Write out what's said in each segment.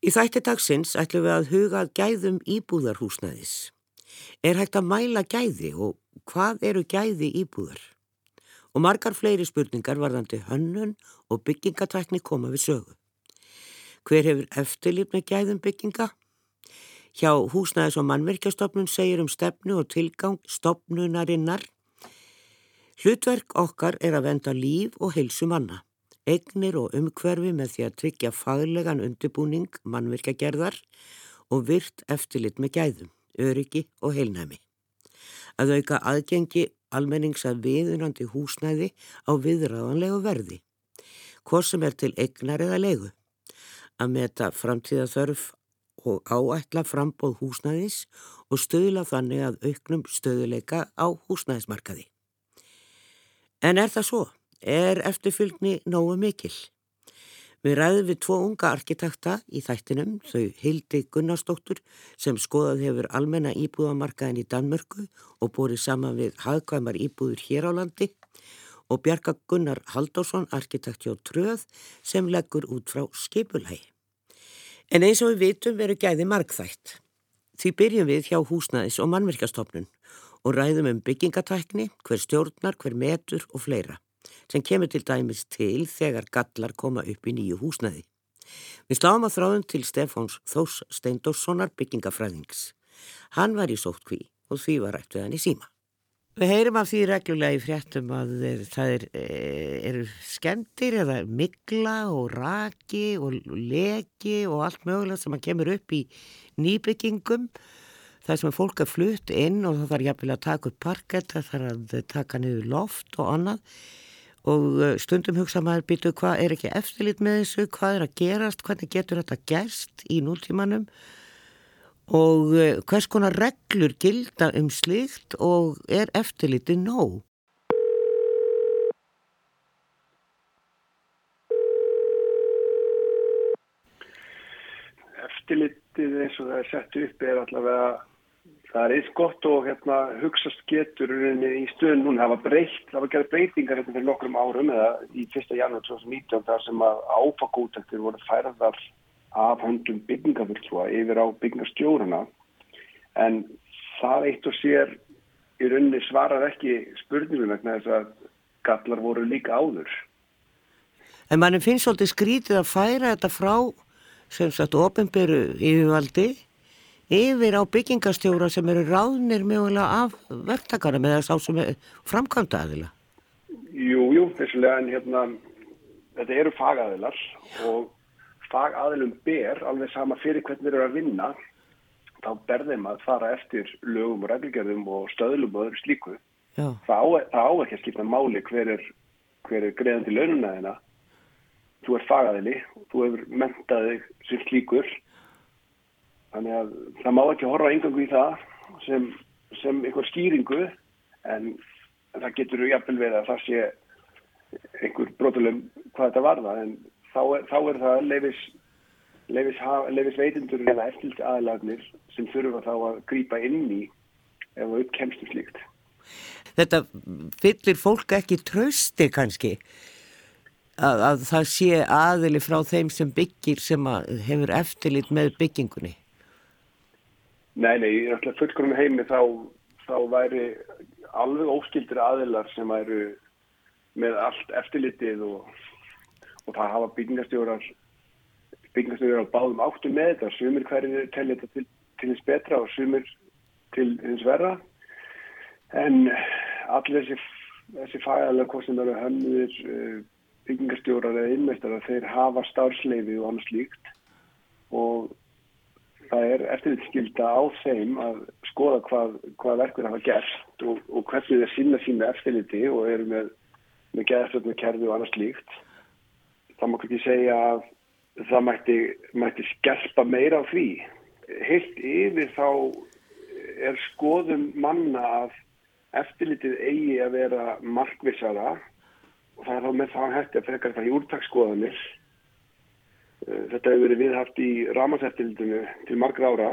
Í þætti dagsins ætlum við að huga gæðum íbúðarhúsnæðis. Er hægt að mæla gæði og hvað eru gæði íbúðar? Og margar fleiri spurningar varðandi hönnun og byggingatækni koma við sögu. Hver hefur eftirlýp með gæðum bygginga? Hjá húsnæðis og mannverkjastofnun segir um stefnu og tilgang stopnunarinnar. Hlutverk okkar er að venda líf og heilsu manna eignir og umhverfi með því að tryggja faglegan undirbúning mannvirkjagerðar og virt eftirlit með gæðum, öryggi og heilnæmi. Að auka aðgengi almennings að viðunandi húsnæði á viðræðanlegu verði, hvort sem er til eignar eða legu, að meta framtíðaþörf og áætla frambóð húsnæðis og stöðla þannig að auknum stöðuleika á húsnæðismarkaði. En er það svo? Er eftirfylgni nógu mikil. Við ræðum við tvo unga arkitekta í þættinum, þau Hildi Gunnarsdóttur sem skoðað hefur almenna íbúðamarkaðin í Danmörku og bórið saman við hagkvæmar íbúður hér á landi og Bjarka Gunnar Haldásson, arkitekt hjá Tröð sem leggur út frá skipulægi. En eins og við vitum veru gæði markþætt. Því byrjum við hjá húsnæðis og mannverkastofnun og ræðum um byggingatækni, hver stjórnar, hver metur og fleira sem kemur til dæmis til þegar gallar koma upp í nýju húsnæði. Við sláum að þráðum til Stefáns Þós Steindórssonar byggingafræðings. Hann var í sótkví og því var rætt við hann í síma. Við heyrim af því reglulega í fréttum að það eru er skemmtir eða mikla og raki og leki og allt mögulegt sem að kemur upp í nýbyggingum. Það sem fólk er flutt inn og það þarf jafnvel að taka upp parkett, það þarf að taka niður loft og annað og eh, stundum hugsa maður býtu hvað er ekki eftirlit með þessu, hvað er að gerast, hvernig getur þetta gerst í núltímanum og eh, hvers konar reglur gilda um slikt og er eftirliti nóg? Eftirlitið eins og það er sett upp er allavega það er eins gott og hérna, hugsaðst getur í stöðun núna, það var breytt, það var gerð breytingar hérna fyrir nokkrum árum eða í 1. janúar 2019 þar sem að áfagútæktir voru færðar af höndum byggingafyrkjúa yfir á byggingastjóruna en það eitt og sér í rauninni svarar ekki spurningum vegna þess að gallar voru líka áður. En mannum finnst svolítið skrítið að færa þetta frá sem sagt ofinberu yfirvaldi yfir á byggingastjóra sem eru ráðnir mögulega af verktakarna með þess á sem framkvæmda aðila? Jú, jú, þessulega en hérna þetta eru fagaðilar og fagaðilum ber alveg sama fyrir hvernig þeir eru að vinna þá berðum að fara eftir lögum og reglgerðum og stöðlum og öðru slíku. Já. Það á ekki að skipta máli hver er, hver er greiðandi laununa þeina. Þú er fagaðili og þú hefur mentaðið sem slíkur Þannig að það má ekki horfa engangu í það sem, sem einhver skýringu en það getur jafnvel við að það sé einhver brotulegum hvað þetta varða en þá er, þá er það leifis, leifis, leifis veitindur eða eftirlt aðlagnir sem þurfa þá að grýpa inn í ef það uppkemstu um slíkt. Þetta fyllir fólk ekki trösti kannski að, að það sé aðili frá þeim sem byggir sem hefur eftirlit með byggingunni? Nei, nei, í fullkonum heimi þá, þá væri alveg óskildir aðilar sem væru með allt eftirlitið og, og það hafa byggingastjórar byggingastjórar á báðum áttum með þetta. Sumir hverjir telli þetta til, til hins betra og sumir til hins verra. En allir þessi, þessi fæðalega eru hönnur eh, byggingastjórar eða innmestara þeir hafa starfsleifi og annars líkt og það er eftirlitskylda á þeim að skoða hvað, hvað verkur hafa gert og, og hvernig þeir sína sína eftirliti og eru með, með geðastöfnu kerfi og annars líkt. Það má ekki segja að það mætti, mætti skerpa meira á því. Heilt yfir þá er skoðum manna að eftirlitið eigi að vera markvissara og það er þá með það hætti að frekar það í úrtaksskoðanir þetta hefur verið viðhaft í ramasertildinu til margra ára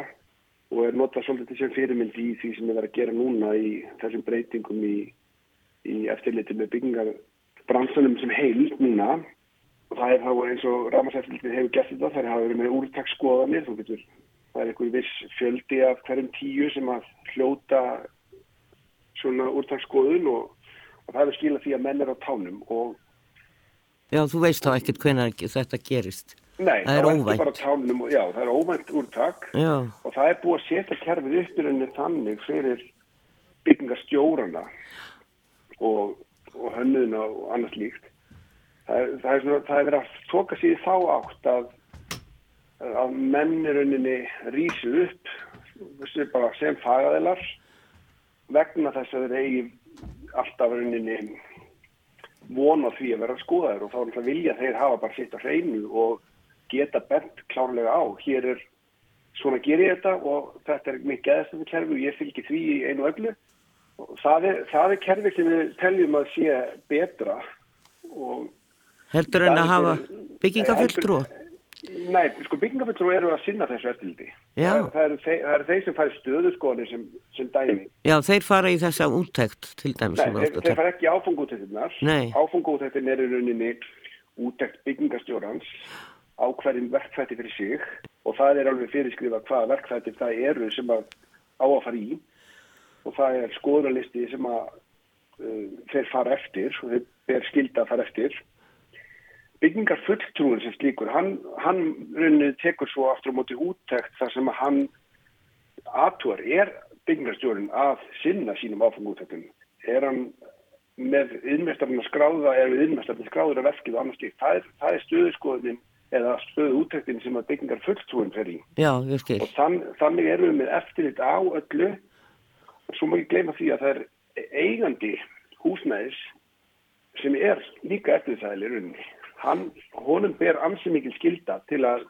og er notað svolítið sem fyrirmyndi í því sem við verðum að gera núna í þessum breytingum í, í eftirliti með byggingar bransanum sem heilt núna það er þá eins og Ramarsefnildin hefur gert þetta, það hafa verið með úrtaksskoðanir, þú getur, það er einhver viss fjöldi af hverjum tíu sem að hljóta svona úrtaksskoðun og, og það er skilað því að menn er á tánum og Já, þú veist þá ekkert hvernig þetta gerist. Nei, það er óvænt. Tánum, já, það er óvænt úrtak já. og það er búið að setja kerfið upp í rauninni þannig fyrir byggingarstjórana og, og hönnuðina og annars líkt. Það það er, svona, það er verið að tóka sér þá átt að, að mennirunninni rýsu upp bara sem fagaðilar vegna þess að þeir eigi alltaf rauninni vona því að vera skoðaður og þá vilja þeir hafa bara sitt að hreinu og geta bent klárlega á. Hér er svona ger ég þetta og þetta er mikið geðastöfu kerfi og ég fylgir því í einu öllu. Það er, það er kerfi sem við teljum að sé betra og Heldur en að hafa byggingafulltrú? Nei, sko byggingafulltrú eru að sinna þessu eftirliti. Það, það eru þeir, er þeir sem færi stöðuskoni sem, sem dæmi. Já, þeir fara í þessa úttækt til dæmis. Nei, þeir, þeir fara ekki áfungúttektinnar. Áfungúttektin er í rauninni úttækt byggingastjórans á hverjum verkfætti fyrir sig og það er alveg fyrirskrifa hvaða verkfætti það eru sem að á að fara í. Og það er skoðurlisti sem að uh, þeir fara eftir og þeir ber skilda að fara eftir. Byggingar fulltrúin sem slíkur hann, hann runnið tekur svo aftur á móti úttækt þar sem að hann aðtúar er byggingarstjórin að sinna sínum áfengútæktum er hann með yðmestarinn að skráða eða yðmestarinn skráður að verkið og annars stíkt það er, er stöðuskoðin eða stöðu útæktin sem að byggingar fulltrúin fer í Já, ég skil og þann, þannig erum við með eftirlit á öllu og svo má ég gleyma því að það er eigandi húsnæðis sem er líka eftirlitsæðileg runni hann, honum ber ansi mikil skilda til að,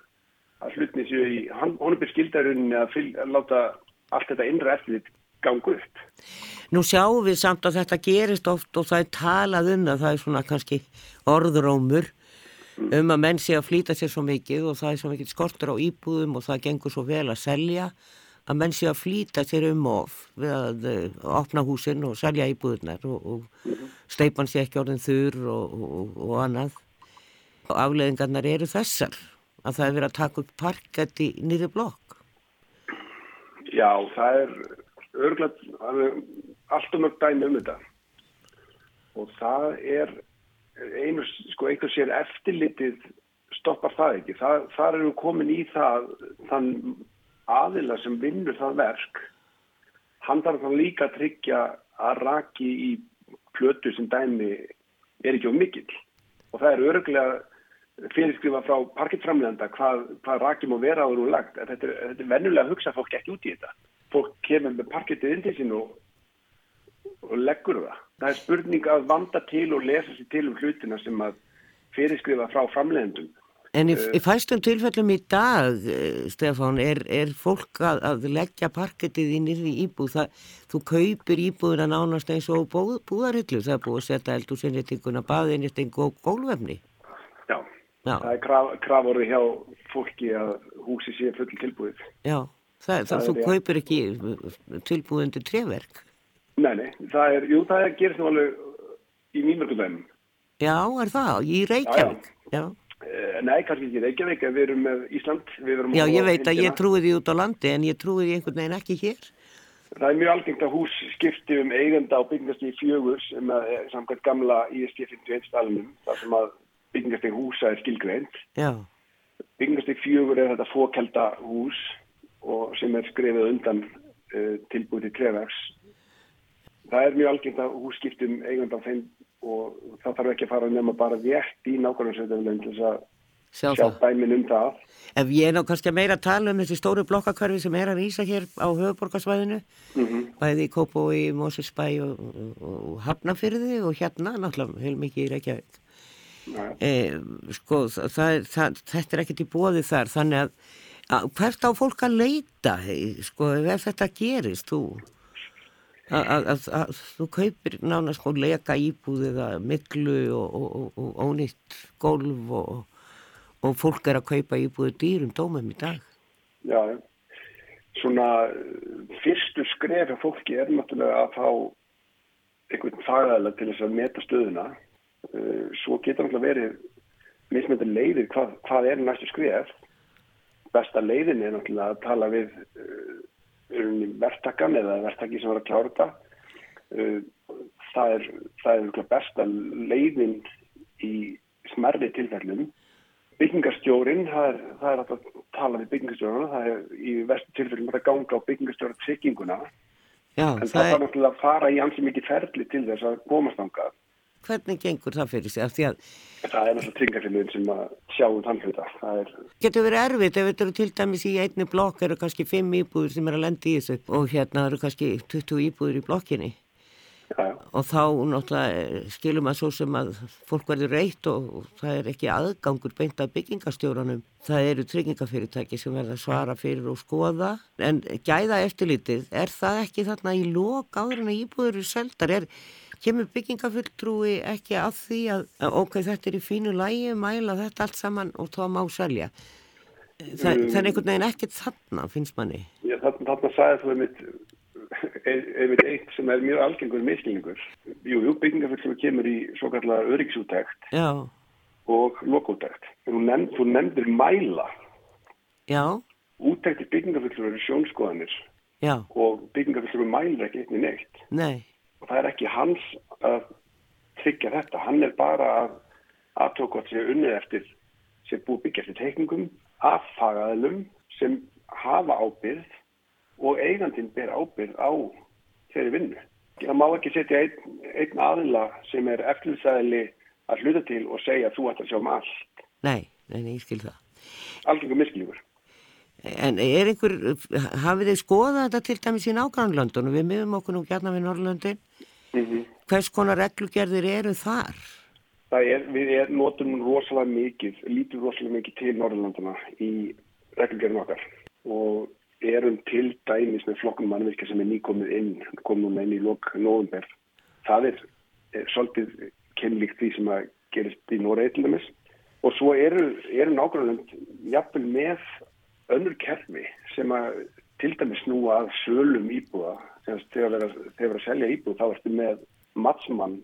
að hlutni séu í, hann, honum ber skilda runni að, fyl, að láta allt þetta innra eftirlit gangu upp. Nú sjáum við samt að þetta gerist oft og það er talað um að það er svona kannski orðrómur. Um að menn sé að flýta sér svo mikið og það er svo mikið skortur á íbúðum og það gengur svo vel að selja að menn sé að flýta sér um of við að uh, opna húsin og selja íbúðunar og, og steipan sé ekki orðin þurr og, og, og annað. Og afleðingarnar eru þessar að það er verið að taka upp parkett í nýri blokk. Já, það er örglætt alltaf mörg dæmi um þetta. Og það er einu, sko, einhvers sér eftirlitið stoppar það ekki það, þar við komin í það þann aðila sem vinnur það verk hann þarf þá líka að tryggja að raki í plötu sem dæmi er ekki á mikill og það er örglega fyrirskrifa frá parkittframleganda hvað, hvað rakjum og vera áður og lagt. Þetta er, þetta er vennulega að hugsa fólk ekki út í þetta. Fólk kemur með parkittið inn til sín og, og leggur það. Það er spurning að vanda til og lesa sér til um hlutina sem að fyrirskrifa frá framlegendum. En í, í fæstum tilfellum í dag, Stefán, er, er fólk að, að leggja parkettið í nýri íbúð. Það, þú kaupir íbúðuna nánast eins og búð, búðarhyllu. Það er búið að setja eldúsinnýtinguna, baðinnýting og gólvefni. Já. Já. Það er kraf, krafurði hjá fólki að húsi sé full tilbúið. Já, það, það, það þú kaupir ekki tilbúðundi treverk. Nei, nei, það er, jú, það er gerst nú alveg í nýmörgundænum. Já, er það? Í Reykjavík? Já, já. E, nei, kannski ekki í Reykjavík, við erum með Ísland. Já, ég veit að ég trúi því út á landi, en ég trúi því einhvern veginn ekki hér. Það er mjög algengt að hús skipti um eigenda á byggingast í fjögur sem er samkvæmt gamla ISG 51 stalunum, þar sem að byggingastig húsa er skilgreint. Byggingastig fjögur er þetta fókelda hús og sem er skrifið undan uh, tilbúið til treverks. Það er mjög algengt að hús skiptum eigandi á þeim og það þarf ekki að fara nema bara rétt í nákvæmlega til þess að sjá, sjá dæmin um það. Ef ég er ná kannski að meira að tala um þessi stóru blokkakvarfi sem er að rýsa hér á höfuborgarsvæðinu, mm -hmm. bæði í Kópói, Mósusbæ og, og, og Hafnafyrði og hérna náttúrulega heil mikið í Reykjavík. E, sko það, það, þetta er ekkert í bóði þar þannig að, að hvert á fólk að leita sko ef þetta gerist þú að, að, að þú kaupir nána sko leka íbúðið að miklu og, og, og ónýtt golf og, og fólk er að kaupa íbúðið dýrum dómum í dag. Já, svona fyrstu skref af fólki er náttúrulega að fá einhvern fagæðilega til þess að meta stöðuna. Eh, svo getur alltaf verið mismöndir leiðir hvað, hvað er næstu skrif. Besta leiðin er náttúrulega að tala við uh, verktakan eða verktaki sem var að klára þetta. Uh, það er, það er besta leiðin í smerri tilfellum. Byggingarstjórin, það er, það er að tala við byggingarstjóruna, það er í vestu tilfellum að ganga á byggingarstjóra trygginguna. Já, en það er náttúrulega að fara í hansi mikið ferli til þess að komast ángað. Hvernig gengur það fyrir sig? Að... Það er náttúrulega tryggingafélugin sem að sjáum þann hluta. Er... Getur verið erfitt ef þetta eru til dæmis í einni blokk eru kannski fimm íbúður sem er að lendi í þessu og hérna eru kannski 20 íbúður í blokkinni. Já, já. og þá náttúrulega skilum að svo sem að fólk verður reitt og, og það er ekki aðgangur beint af byggingastjóranum það eru tryggingafyrirtæki sem verður að svara fyrir og skoða en gæða eftirlitið, er það ekki þarna í lok áður en að íbúður eru seldar er, kemur byggingafulltrúi ekki að því að, ok, þetta er í fínu lægi, mæla þetta allt saman og þá má selja Þa, um, það er einhvern veginn ekkert þarna finnst manni Já, þarna, þarna sagði þú einmitt einmitt eitt sem er mjög algengur mislingur. Jú, jú, byggingafulltrúi kemur í svo kallar öryggsútækt og lokútækt. Þú, nefnd, þú nefndir mæla. Já. Útæktir byggingafulltrúi eru sjónskoðanir Já. og byggingafulltrúi mælir ekki einnig neitt. Nei. Og það er ekki hans að tryggja þetta. Hann er bara að aðtóka að segja unnið eftir sem búið byggja eftir teikningum af fagaðlum sem hafa ábyrð og eigandin ber ábyrð á þeirri vinnu. Það má ekki setja einn, einn aðila sem er eftirlisæðili að hluta til og segja að þú ætti að sjá um allt. Nei, nei, nei, ég skil það. Algengur miskilíkur. En er einhver, hafið þið skoðað þetta til dæmis í nágrannlöndunum? Við miðum okkur nú gætna við Norrlöndin. Mm -hmm. Hvers konar reglugerðir eru þar? Það er, við er, notum rosalega mikið, lítum rosalega mikið til Norrlönduna í reglugerðin okkar og erum til dæmis með flokkum mannvirkja sem er nýkomið inn, komum inn í lok nógumber. Það er, er svolítið kennlíkt því sem að gerist í eitthildamis og svo eru, eru nákvæmlega jafnvel með önnur kerfi sem að til dæmis snúa að sölum íbúða þegar við erum að selja íbúð þá ertu með matsmann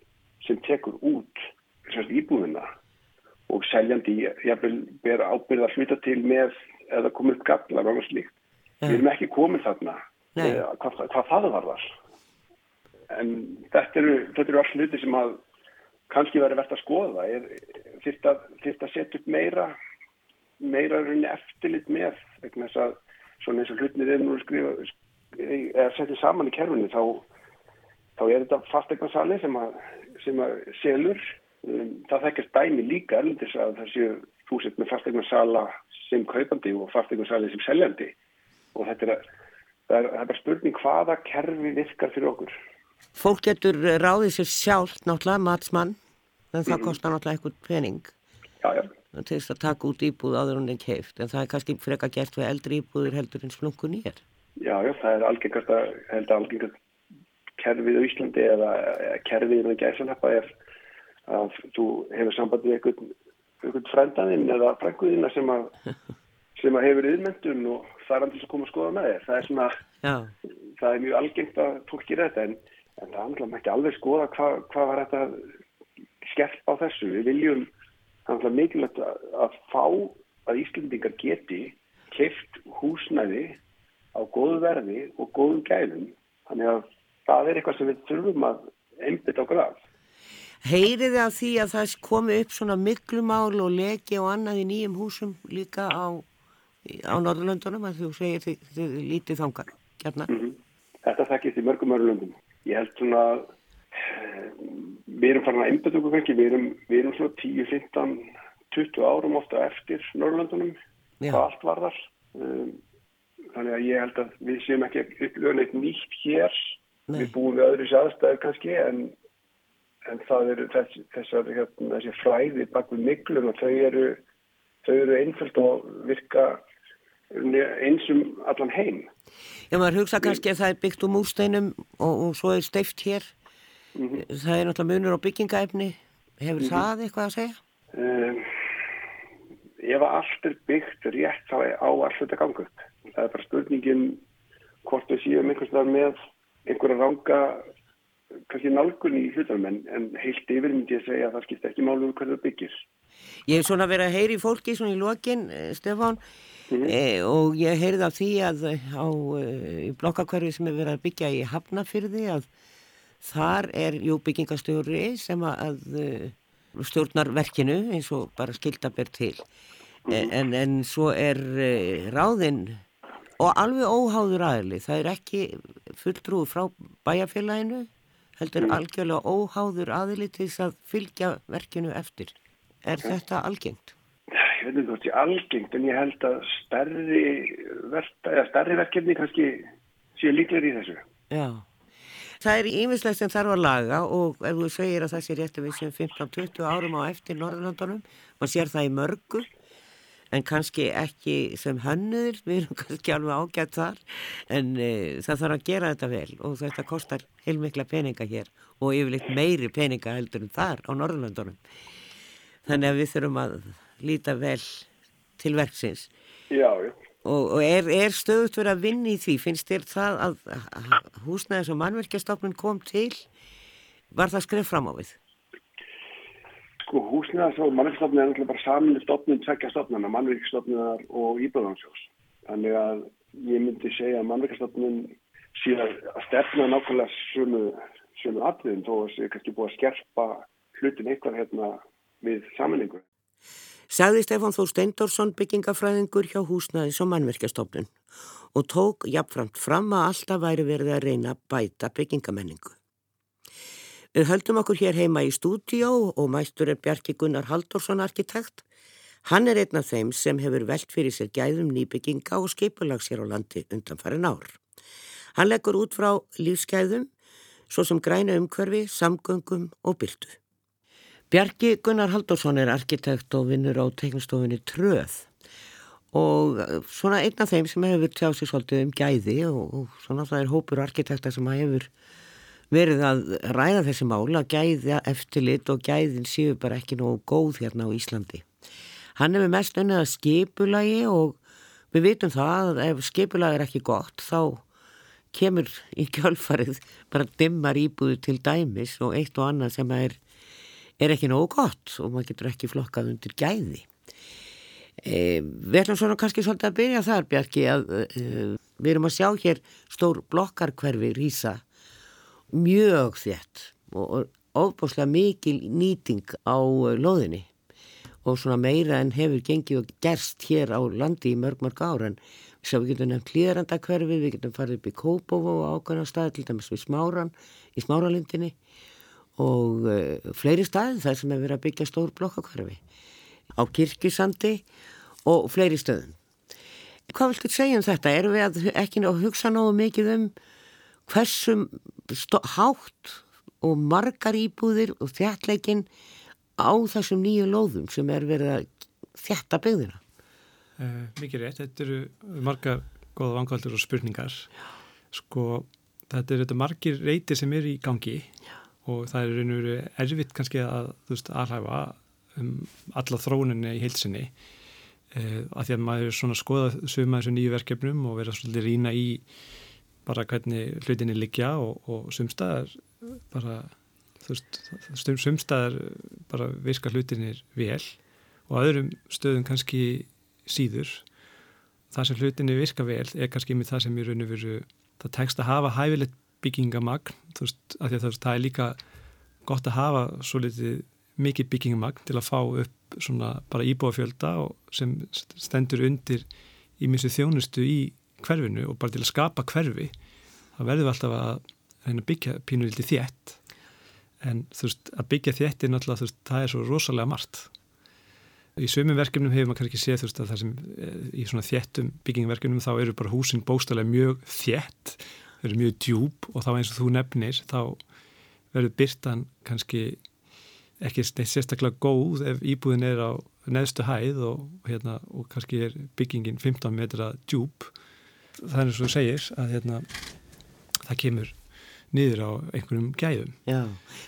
sem tekur út íbúðina og seljandi jafnvel ber ábyrða að flytta til með eða komið upp gaflar og slíkt. Við erum ekki komið þarna eh, hvað, hvað það var þar. En þetta eru, þetta eru alls hluti sem að kannski verið verðt að skoða. Er, fyrst að setja upp meira, meira eftirlit með. Þess að svona eins og hlutinir er nú skrifa, eða setja saman í kerfunni þá, þá er þetta fastegnarsali sem að, sem að selur. Það þekkast dæmi líka erlendis að það séu fúsitt með fastegnarsala sem kaupandi og fastegnarsali sem seljandi og þetta er, það er, það er spurning hvaða kerfi virkar fyrir okkur. Fólk getur ráðið sér sjálf náttúrulega matsmann en það mm. kostar náttúrulega eitthvað pening já, já. Til þess að taka út íbúð áður hún en keift en það er kannski freka gert við eldri íbúður heldur en slungun í er. Já, já, það er algengast að held að algengast kerfið á Íslandi eða, kerfið innan gæsanleppa er að þú hefur sambandið eitthvað, eitthvað frændaninn eða frænguðina sem að sem að hefur yðmyndun og það er andils að koma að skoða með þér. Það er svona, Já. það er mjög algengt að fólk gera þetta en, en það er andla ekki alveg skoða hvað hva var þetta skerp á þessu. Við viljum andla mikilvægt að, fá að Íslandingar geti keift húsnæði á góðu verði og góðum gæðum. Þannig að það er eitthvað sem við þurfum að einbita okkur af. Heyriði að því að það komi upp svona miklu mál og leki og annað í nýjum húsum líka á á Norðurlöndunum að þú segir þið, þið lítið þangar hérna. Mm -hmm. Þetta þekkist í mörgum Norðurlöndum. Ég held svona við erum farin að einbjöða okkur fengi, við erum, við erum svona 10, 15, 20 árum ofta eftir Norðurlöndunum hvað allt var þar um, þannig að ég held að við séum ekki upplöðun eitt nýtt hér Nei. við búum við öðru aðstæðu kannski en, en það eru þess, þessar hérna, þessi fræði bak við miklum og þau eru þau eru einföld og virka einsum allan heim. Já, maður hugsa kannski að það er byggt úr músteinum og, og svo er steift hér. Mm -hmm. Það er náttúrulega munur á byggingaefni. Hefur mm -hmm. það eitthvað að segja? Um, ef allt er byggt rétt þá er á allt þetta gangut. Það er bara spurningin hvort við síðum einhvers vegar með einhverja ranga kannski nálgun í hlutunum en, en heilt yfir myndi ég segja að það skiptir ekki málu um hverju það byggir. Ég hef svona verið að heyri fólki svona í lokin, Stefán, mm. e, og ég heyrði af því að á blokkakverfi sem er verið að byggja í Hafnafyrði að þar er jú byggingastjóri sem að stjórnar verkinu eins og bara skildaber til. Mm. En, en svo er ráðinn og alveg óháður aðli, það er ekki fulltrúið frá bæjarfélaginu, heldur mm. algjörlega óháður aðli til þess að fylgja verkinu eftir. Er þetta algengt? Ég veit ekki hvort ég algengt, en ég held að stærri, stærri verkefni kannski séu líklega í þessu. Já, það er ímislegt sem þarf að laga og ef þú segir að það sé rétt að við séum 15-20 árum á eftir Norðurlandunum, maður sér það í mörgu, en kannski ekki sem hönnuður, við erum kannski alveg ágætt þar, en e, það þarf að gera þetta vel og þetta kostar heilmikla peninga hér og yfirleitt meiri peninga heldur en þar á Norðurlandunum. Þannig að við þurfum að líta vel til verksins. Já, já. Og, og er, er stöðut verið að vinna í því? Finnst þér það að húsnæðis og mannverkjastofnun kom til? Var það skref fram á við? Sko húsnæðars og mannverkstofnun er náttúrulega bara saminu stofnun, tvekja stofnuna, mannverkstofnunar og íbúðansjós. Þannig að ég myndi segja að mannverkstofnun sé að stefna nákvæmlega svömu, svömu atriðin þó að það sé kannski búið að skerpa hlutin eitthvað hérna við samanlengu. Sagði Stefán Þór Steindorsson byggingafræðingur hjá húsnæðis og mannverkjastofnun og tók jafnframt fram að alltaf væri verið að reyna að bæta byggingamenningu. Við höldum okkur hér heima í stúdíó og mæstur er Bjarki Gunnar Haldursson arkitekt. Hann er einn af þeim sem hefur velt fyrir sér gæðum nýbygginga og skipulags hér á landi undanfærin ár. Hann leggur út frá lífsgæðum, svo sem græna umhverfi, samgöngum og byrtu. Bjarki Gunnar Haldursson er arkitekt og vinnur á teiknstofinni Tröð og svona einn af þeim sem hefur tjáð sér svolítið um gæði og, svona það er hópur arkitekta sem hefur verið að ræða þessi mála að gæða eftirlit og gæðin séu bara ekki nógu góð hérna á Íslandi. Hann hefur mest unnið að skipulagi og við vitum það að ef skipulagi er ekki gott þá kemur í kjálfarið bara dimmar íbúðu til dæmis og eitt og annað sem er, er ekki nógu gott og maður getur ekki flokkað undir gæði. E, við ætlum svona kannski svolítið að byrja þar Bjarki að e, við erum að sjá hér stór blokkarkverfi rýsa mjög þétt og ofbáslega mikil nýting á eh, loðinni og svona meira en hefur gengið og gerst hér á landi í mörg mörg ára en við getum nefnt hlýðrandakverfi, við getum farið upp í Kópófó og ákvæmna staði til dæmis við Smáran í Smáralindinni og uh, fleiri staði þar sem hefur verið að byggja stór blokkakverfi á Kirkisandi og fleiri stöðum. Hvað viltu segja um þetta? Erum við að ekki að hugsa náðu mikið um hversum hátt og margar íbúðir og þjættleikin á þessum nýju lóðum sem er verið að þjætta byggðina. Uh, mikið rétt, þetta eru margar goða vangaldur og spurningar. Sko, þetta eru margir reytir sem eru í gangi Já. Og það er raun og veru erfitt kannski að, þú veist, aðhæfa um alla þróuninni í heilsinni eh, að því að maður er svona að skoða suma þessu nýju verkefnum og vera svolítið rína í bara hvernig hlutinni liggja og, og sumstaðar bara veist, sumstaðar bara viska hlutinir vel og öðrum stöðum kannski síður. Það sem hlutinni virka vel er kannski með það sem í raun og veru það tekst að hafa hæfilegt byggingamagn þú veist, af því að það er líka gott að hafa svo litið mikið byggingamagn til að fá upp svona bara íbúafjölda sem stendur undir í missu þjónustu í hverfinu og bara til að skapa hverfi verðum við alltaf að reyna að byggja pínuvildi þétt. En þú veist að byggja þétt er náttúrulega þú veist það er svo rosalega margt. Í sömum verkefnum hefur maður kannski séð þú veist að það sem eh, í svona þéttum byggingverkefnum þá eru bara húsin bóstalega mjög þétt, þau eru mjög djúb og þá eins og þú nefnir þá verður byrtan kannski ekki sérstaklega góð ef íbúðin er á neðstu hæð og, hérna, og kannski er byggingin 15 metra djúb það er svo segir að hérna, það kemur niður á einhverjum gæðum. Já,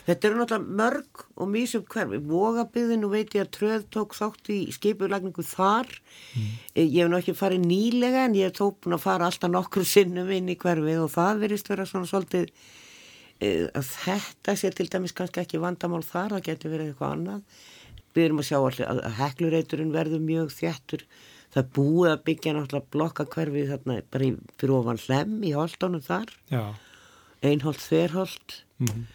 þetta eru náttúrulega mörg og mísum hverfi. Vogabíðin og veit ég að Tröð tók þátt í skipurlagningu þar. Mm. Ég hef náttúrulega ekki farið nýlega en ég hef búin að fara alltaf nokkur sinnum inn í hverfið og það verist vera svona svolítið e, að þetta sé til dæmis kannski ekki vandamál þar, það getur verið eitthvað annað. við erum að sjá allir að heklureiturinn verður mjög þjættur það búið að byggja náttúrulega blokkakverfið þarna bara í, fyrir ofan hlem í holdónum þar Já, einholt, þverholt. Mhm,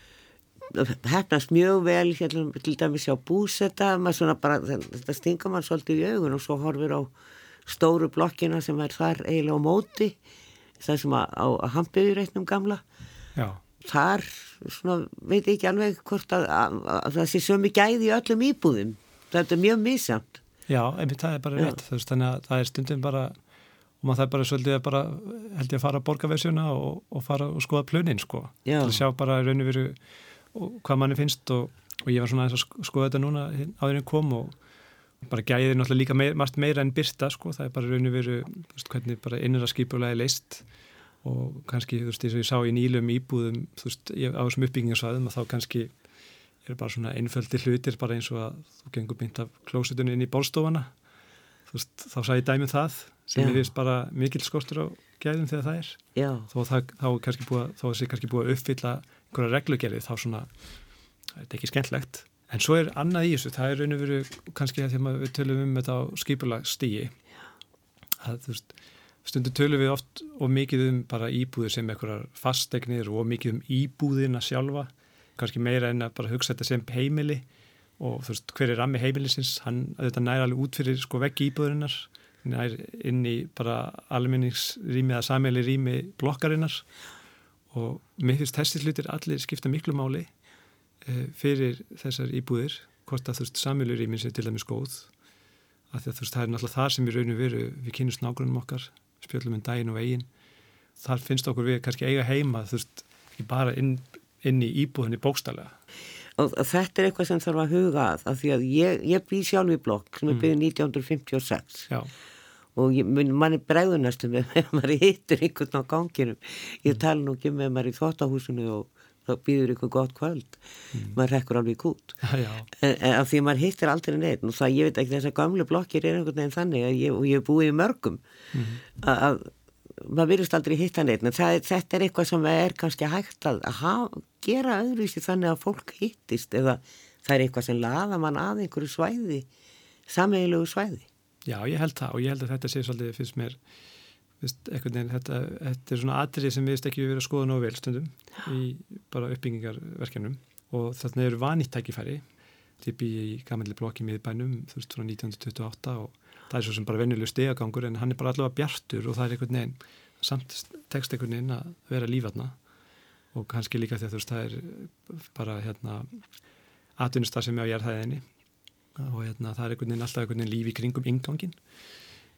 hefnast mjög vel hérna, til dæmis á búsetta þetta stingar mann svolítið í augun og svo horfir á stóru blokkina sem er þar eiginlega á móti það sem að, á hampiðureitnum gamla. Já, þar svona, veit ég ekki alveg hvort að, að, að það sé sömu gæði í öllum íbúðum. Þetta er mjög mísamt já, einmitt það er bara Já. rétt, veist, þannig að það er stundum bara, og maður er bara svolítið að bara, held ég að fara að borga versiuna og, og fara og skoða plönin, sko, Já. til að sjá bara raun og veru hvað manni finnst og, og ég var svona að sk- skoða þetta núna áður en kom og bara gæðir náttúrulega líka meir, margt meira en byrta, sko, það er bara raun og veru, veist, hvernig bara innra skipulega er leist og kannski, þú veist, eins og ég sá í nýlum íbúðum, þú veist, ég- á þessum uppbyggingarsvæðum að þá kannski eru bara svona einföldi hlutir bara eins og að þú gengur mynd af klósitunni inn í bólstofana þú veist, þá sagði ég dæmi um það sem ég finnst bara mikil skortur á gæðum þegar það er. Já, þó það, þá er kannski búið, að- sé kannski búið að uppfylla einhverja reglugerði þá svona það er ekki skemmtlegt en svo er annað í þessu, það er raun og veru kannski að við tölum um þetta á skipulag stíi að þú veist stundu tölum við oft og mikið um bara íbúðir sem einhverjar fastegnir og mikið um íbúðina sjálfa kannski meira en að bara hugsa þetta sem heimili. Og þú veist hver er rammi heimilisins? Hann auðvitað næri alveg út fyrir sko veggi íbúðurinnar inn í bara almenningsrými eða sammeili rými blokkarinnar. Og mér finnst þessi hlutir allir skipta miklu máli e, fyrir þessar íbúðir hvort að þú veist sammeili rýmin sé til dæmis góð af því að þú veist það er náttúrulega þar sem við raunum veru við kynumst nágrunum okkar spjöllum um daginn og veginn. Þar finnst okkur við kannski eiga heima þú veist ekki bara inn, inn í íbúðinni bókstallega og þetta er eitthvað sem þarf að huga að, að því að ég, ég bý sjálf í blokk sem er byggð 1956 já, og ég, bregður næstum með ef maður hittur einhvern á ganginum. Ég tala nú ekki með maður í þóttahúsinu og þá býður ykkur gott kvöld. Maður rekkur alveg já, en, en af því að maður hittir aldrei neitt og það ég veit ekki þessar gamlu blokkir er einhvern veginn þannig að ég, og ég hef búið í mörgum. Að, að maður virðist aldrei hitta neitt en það, þetta er eitthvað sem er kannski hægt að, hafa, gera öðruvísi þannig að fólk hittist eða það er eitthvað sem laða mann að einhverju svæði sameiginlegu svæði. Já, ég held það og ég held að þetta sé svolítið fyrst mér Vist, veginn, þetta, þetta er svona atrið sem við veist ekki verið að skoða nógu vel stundum í bara uppbyggingarverkjanum og þarna eru vanýtt tækifæri til býja í gamanli blokki miðbænum þú veist frá 1928 og það er svo sem bara venjulegu stegagangur en hann er bara allavega bjartur og það er einhvern veginn samt tekst einhvern veginn að vera lífatna og kannski líka því að þú veist það er bara hérna atvinnustar sem er á jærðhæðinni og hérna það er einhvern veginn alltaf einhvern veginn lífi kringum ingangin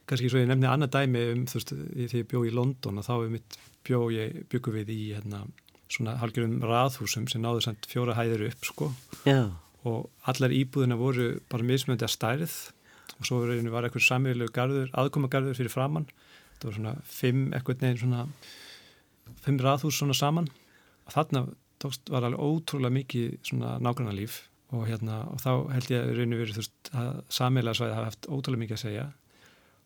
kannski svo ég nefni annað dæmi um þú veist því ég bjó í London og þá er mitt bjó ég byggu við í hérna svona halgjörum raðhúsum sem náðu samt fjóra hæðir upp sko. Já, og allar íbúðina voru bara mismöndi að stærð og svo var eitthvað samíðilegu garður, aðkomagarður fyrir framann það var svona fimm eitthvað neginn svona fimm raðhús svona saman. Og þarna tókst var alveg ótrúlega mikið svona nágranna líf og hérna og þá held ég að rauninu verið þú veist að samíðilega svæði hafa haft ótrúlega mikið að segja.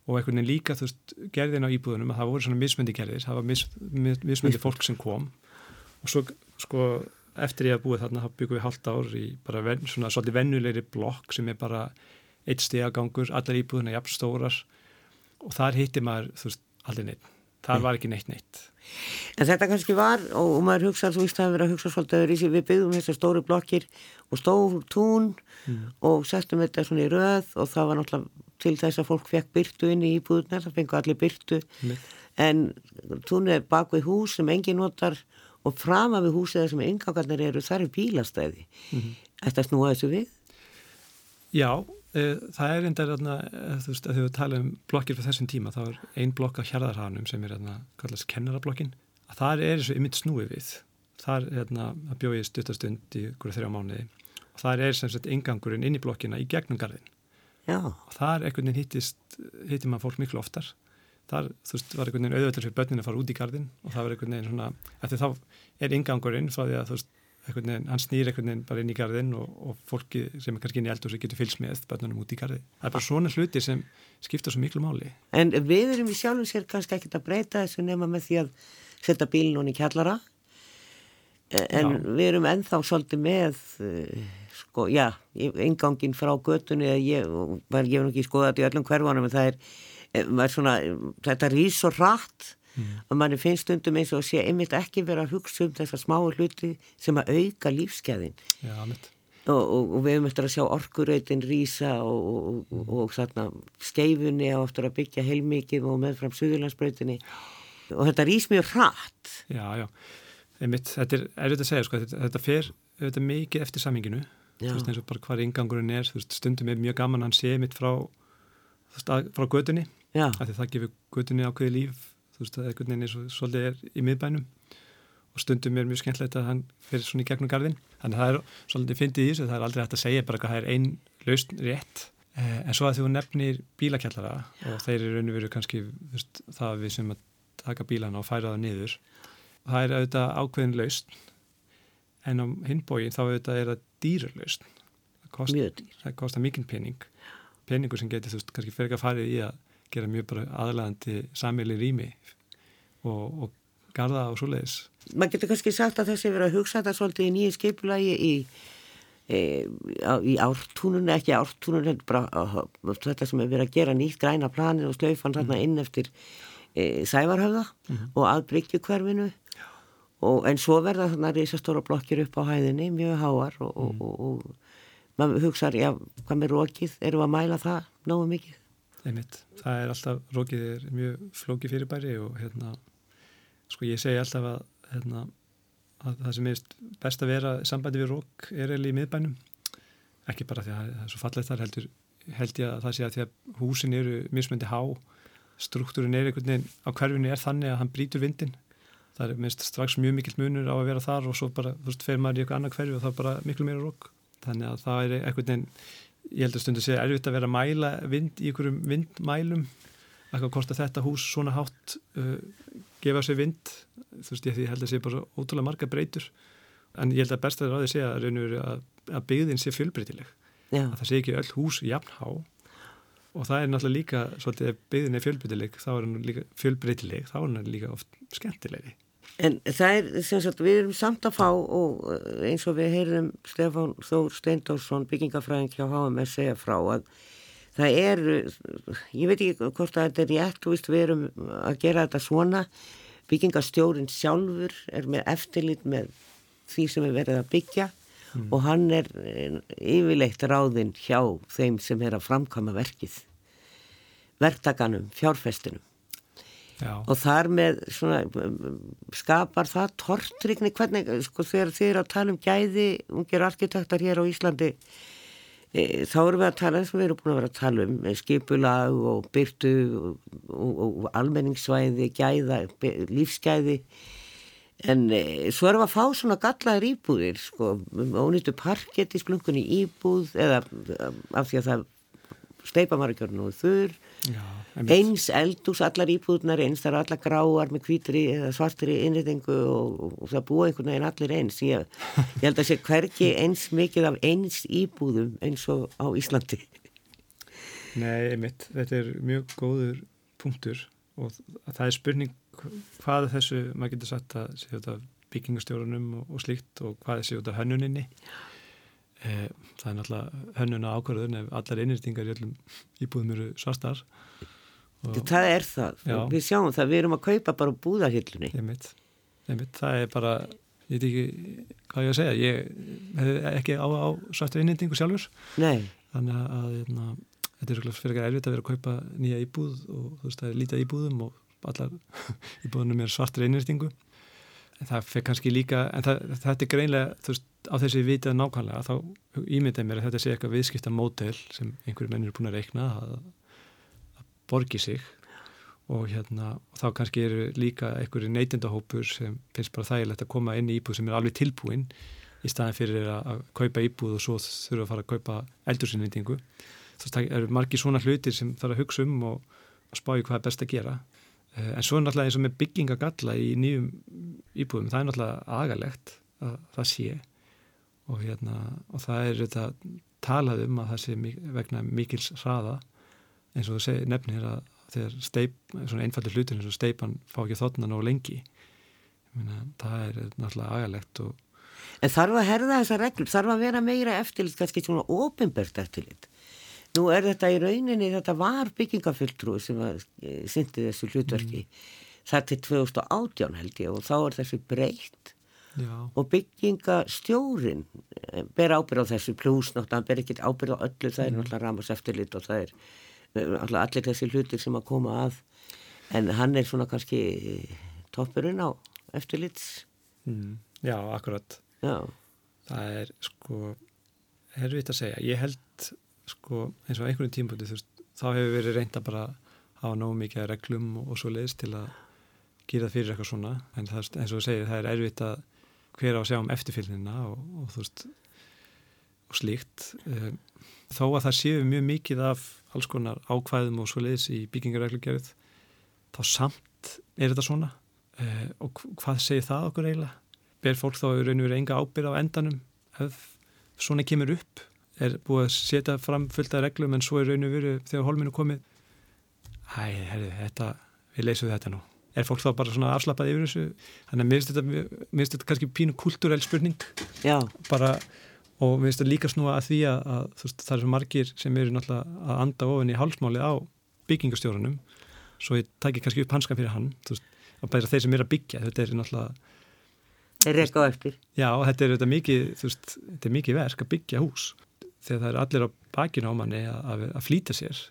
Og einhvern veginn líka þú veist gerðin á íbúðunum að það voru svona mismöndi gerðir það var mis, mis, mismöndi fólk sem kom. Og svo sko eftir ég að búið þarna þá byggum við halvt ár í bara ven, svona svolítið vennulegri blokk sem er bara eitt stegagangur, allar íbúðuna jafn stórar. Og þar hitti maður þú veist, aldrei neitt, þar var ekki neitt neitt. En þetta kannski var, og, og maður hugsa, þú veist, það hefur verið að hugsa svolítið öðru í sig, við byggðum þessar stóru blokkir og stór tún og settum þetta svona í röð og það var náttúrulega til þess að fólk fekk byrtu inn í íbúðunar, það fengu allir byrtu, Mitt. en tún er bak við hús sem engin notar og frama við húsið sem engangarnir eru, þar er bílastæði. Þetta snúa þessu við? Já, það er enda þarna, e, þú veist, að þau tala um blokkir fyrir þessum tíma, þá er ein blokk á hjarðarhanum sem er þarna, kallast kennarablokkin að þar er þessu ymitt snúið við. Þar að bjóði stuttastund í hverju þrjá mánuði. Og þar er sem sagt ingangurinn inn í blokkina í gegnum garðin Já, og þar einhvern veginn hittist hittir maður fólk miklu oftar. Þar, þú veist, var einhvern veginn auðvöldur fyrir börnin að fara út í gardin og það var einhvern veginn svona eftir þá er ingangurinn frá því að þú veist, veginn, hann snýr einhvern veginn bara inn í gardin og, og fólki sem er kannski inn í eldhúsi getur fylgst með börnunum út í gardi. Það er bara svona hluti sem skipta svo miklu máli. en við erum í sjálfum sér kannski ekkert að breyta þessu nema með því að setja bílinn honni í kjallara en Já. við erum ennþá svolítið með uh, sko, já, ingangin frá göttunni ég, var, ekki skoðað í öllum hverfanum en það er, er svona, þetta rýs svo rætt mm. og manni finnst stundum eins og sé einmitt ekki vera að hugsa um þessar smáu hluti sem að auka lífskeiðin og, og, og við höfum eftir að sjá orkuröytin rýsa og, mm. og þarna skeifunni á eftir að byggja heilmikið og meðfram Suðurlandsbröytinni og þetta rýs mjög rætt Já, já. Einmitt, þetta er erfitt að segja, sko, þetta, þetta fer þetta mikið eftir saminginu veist eins og bara hvað ingangurinn er veist, stundum er mjög gaman að hann sé mitt frá frá gödunni af því það gefur gödunni ákveði líf þú veist að gödunni er svo, svolítið er í miðbænum. Og stundum er mjög skemmtilegt að hann fer svona í gegnum gardin þannig að það er svolítið fyndið í þessu það er aldrei hægt að segja bara hvað það er einn laust rétt. Eh, en svo að þú nefnir bílakjallara Já. og þeir eru raun og veru kannski veist, það við sem að taka bílana og færa það niður það er auðvitað ákveðin laust en á hinbógin þá auðvitað er það dýrlaust það kostar kost mikið pening. Peningur sem getur þú veist kannski fyrir að fara í að gera mjög bara aðlæðandi samili rými og, og garda og svoleiðis Man getur kannski sagt að þessi verið að hugsa þetta svolítið í nýju skipulagi í e, í ártúnunni, ekki ártúnunni þetta sem er verið að gera nýtt græna planið og slaufan mm. þarna inn eftir e, Sævarhöfða mm -hmm. og að Bryggjukverfinu og, en svo verða þarna reysastóra blokkir upp á hæðinni, mjög háar og, mm. og, og maður hugsaður, já, hvað með rókið, eru að mæla það náðu mikið? Einmitt, það er alltaf, rókið er mjög flóki fyrirbæri og hérna, sko ég segi alltaf að, hérna, að það sem er best að vera sambandi við rók er eða í miðbænum, ekki bara því að það er svo fallegt þar heldur, held ég að það sé að því að húsin eru mismöndi há, struktúrin er einhvern veginn á hverfinu er þannig að hann brítur vindin það er minnst strax mjög mikill munur á að vera þar og svo bara, veist, fer maður í eitthvað annað hverju og það er bara miklu meira rók þannig að það er eitthvað en ég held að stundu að segja erfitt að vera að mæla vind í einhverjum vindmælum. Eitthvað hvort að þetta hús svona hátt uh, gefa sér vind? Þú veist, ég held að segja bara ótrúlega marga breytur. En ég held að best að það ráði segja að, að byggðin sé fjölbreytileg. Já. að það sé ekki öll hús jafnhá og það er náttúrulega líka, svolítið, ef byggðin er fjölbreytileg þá er hann líka fjölbreytileg þá er hann líka oft skemmtilegri En það er, sem sagt, við erum samt að fá og eh, eins og við heyrum Stefán Þór Steindórsson, byggingafræðing hjá HMS segja frá að það er, ég veit ekki hvort að þetta er rétt, veist, við erum að gera þetta svona, byggingastjórin sjálfur er með eftirlit með því sem er verið að byggja mm. og hann er eh, yfirleitt ráðinn hjá þeim sem er að framkama verkið, verktakanum, fjárfestinum Já. og þar með svona, skapar það tortrykni hvernig sko, þegar þið eru að tala um gæði ungir arkitektar hér á Íslandi e, þá erum við að tala eins og við erum búin að vera að tala um skipulag og byrtu og, og, og almenningssvæði, gæða lífsgæði en e, svo erum við að fá svona gallaðir íbúðir sko, ónýttu parkett í splunkunni íbúð eða af því að það steipa margjörn og þurr. Já, eins eldús, allar íbúðunar eins það eru allar gráar með hvítri eða svartri innriðingu og, og, og það búa einhvern veginn allir eins. Ég, ég held að sé hverki eins mikið af eins íbúðum eins og á Íslandi. Nei, einmitt, þetta er mjög góður punktur og það er spurning hvað þessu, maður getur sagt að séu þetta byggingastjórunum og, og slíkt og hvað séu þetta hönnuninni Eh, það er náttúrulega hönnuna ákvarðun ef allar einirtingar í öllum íbúðum eru svartar. Og Það er það, já. við sjáum það við erum að kaupa bara búðarhillunni einmitt, einmitt, það er bara ég veit ekki hvað ég að segja. Ég hef ekki á, á svartu einirtingu sjálfur. Nei. þannig að na, þetta er fyrir ekki erfitt að vera að kaupa nýja íbúð og þú veist það er lítið íbúðum og allar íbúðunum er svartur einirtingu en það fyrir kannski líka en það, þetta er greinlega, þú veist á þessi vitað nákvæmlega þá ímyndaði mér að þetta sé eitthvað viðskipta mótel sem einhverju mennir er búin að reikna að, að borgi sig. Og hérna og þá kannski eru líka einhverju neytendahópur sem finnst bara þægilegt að koma inn í íbúð sem er alveg tilbúin í staðin fyrir að, að kaupa íbúð og svo þurfa að fara að kaupa eldursinnvindingu þú veist það eru margi svona hlutir sem þarf að hugsa um og, og spá í hvað er best að gera en svo er náttúrulega eins og með byggingagalla í nýjum íbúðum það er náttúrulega agalegt að það sé. Og, hérna, og það er þetta talað um að það sé vegna mikils hraða. Eins og þú nefnir að þegar steip, svona einfallir hlutir eins og steipan fá ekki þotnan og lengi. Meina, það er náttúrulega agalegt En þarf að herða þessa reglur, þarf að vera meira eftirlit, kannski svona ofinbært eftirlit. Nú er þetta í rauninni, þetta var byggingafylltrúi sem að e, syndi þessu hlutverki mm. þar til 2018 held ég og þá er þessu breytt Já. og byggingastjórin e, ber ábyrð á þessu náttúrulega, hann ber ekki ábyrð á öllu, það er mm. náttúrulega ramas eftirlit og það er e, allir þessi hlutir sem að koma að en hann er svona kannski toppurinn á eftirlits. Mm. Já, akkurat. Já. Það er sko erfitt að segja. Ég held sko eins og einhvern veist þá hefur verið reynda bara að hafa nógu mikið reglum og, og svo leiðist til að gera fyrir eitthvað svona. En það, eins og þú segir það er erfitt að hver á sjá um eftirfylgnina og, og þú veist og slíkt. Eh, þó að það séu mjög mikið af alls konar ákvæðum og svo leiðis í byggingareglugerð þá samt er þetta svona. Eh, og hvað segir það okkur eiginlega? ber fólk þá raun og verið enga ábyrð á endanum ef svona kemur upp er búið að setja fram fullt af reglum en svo er raun og verið þegar holminu komið Æ, herri, þetta við leysum þetta nú er fólk þá bara svona afslappað yfir þessu þannig að mér finnst þetta, mér finnst þetta kannski pínu kulturell spurning Já. bara og mér finnst þetta líka snúa að því að, að veist, það er svo margir sem eru náttúrulega að anda ofin í hálsmáli á byggingastjórunum svo ég tækir kannski upp hanskan fyrir hann veist, að bæra þeir sem eru að byggja þetta er náttúrulega Rekka á eftir. Já, þetta er, þetta mikið, veist, þetta er mikið verk að byggja hús þegar það er allir á bakinu á manni að, að, flýta sér.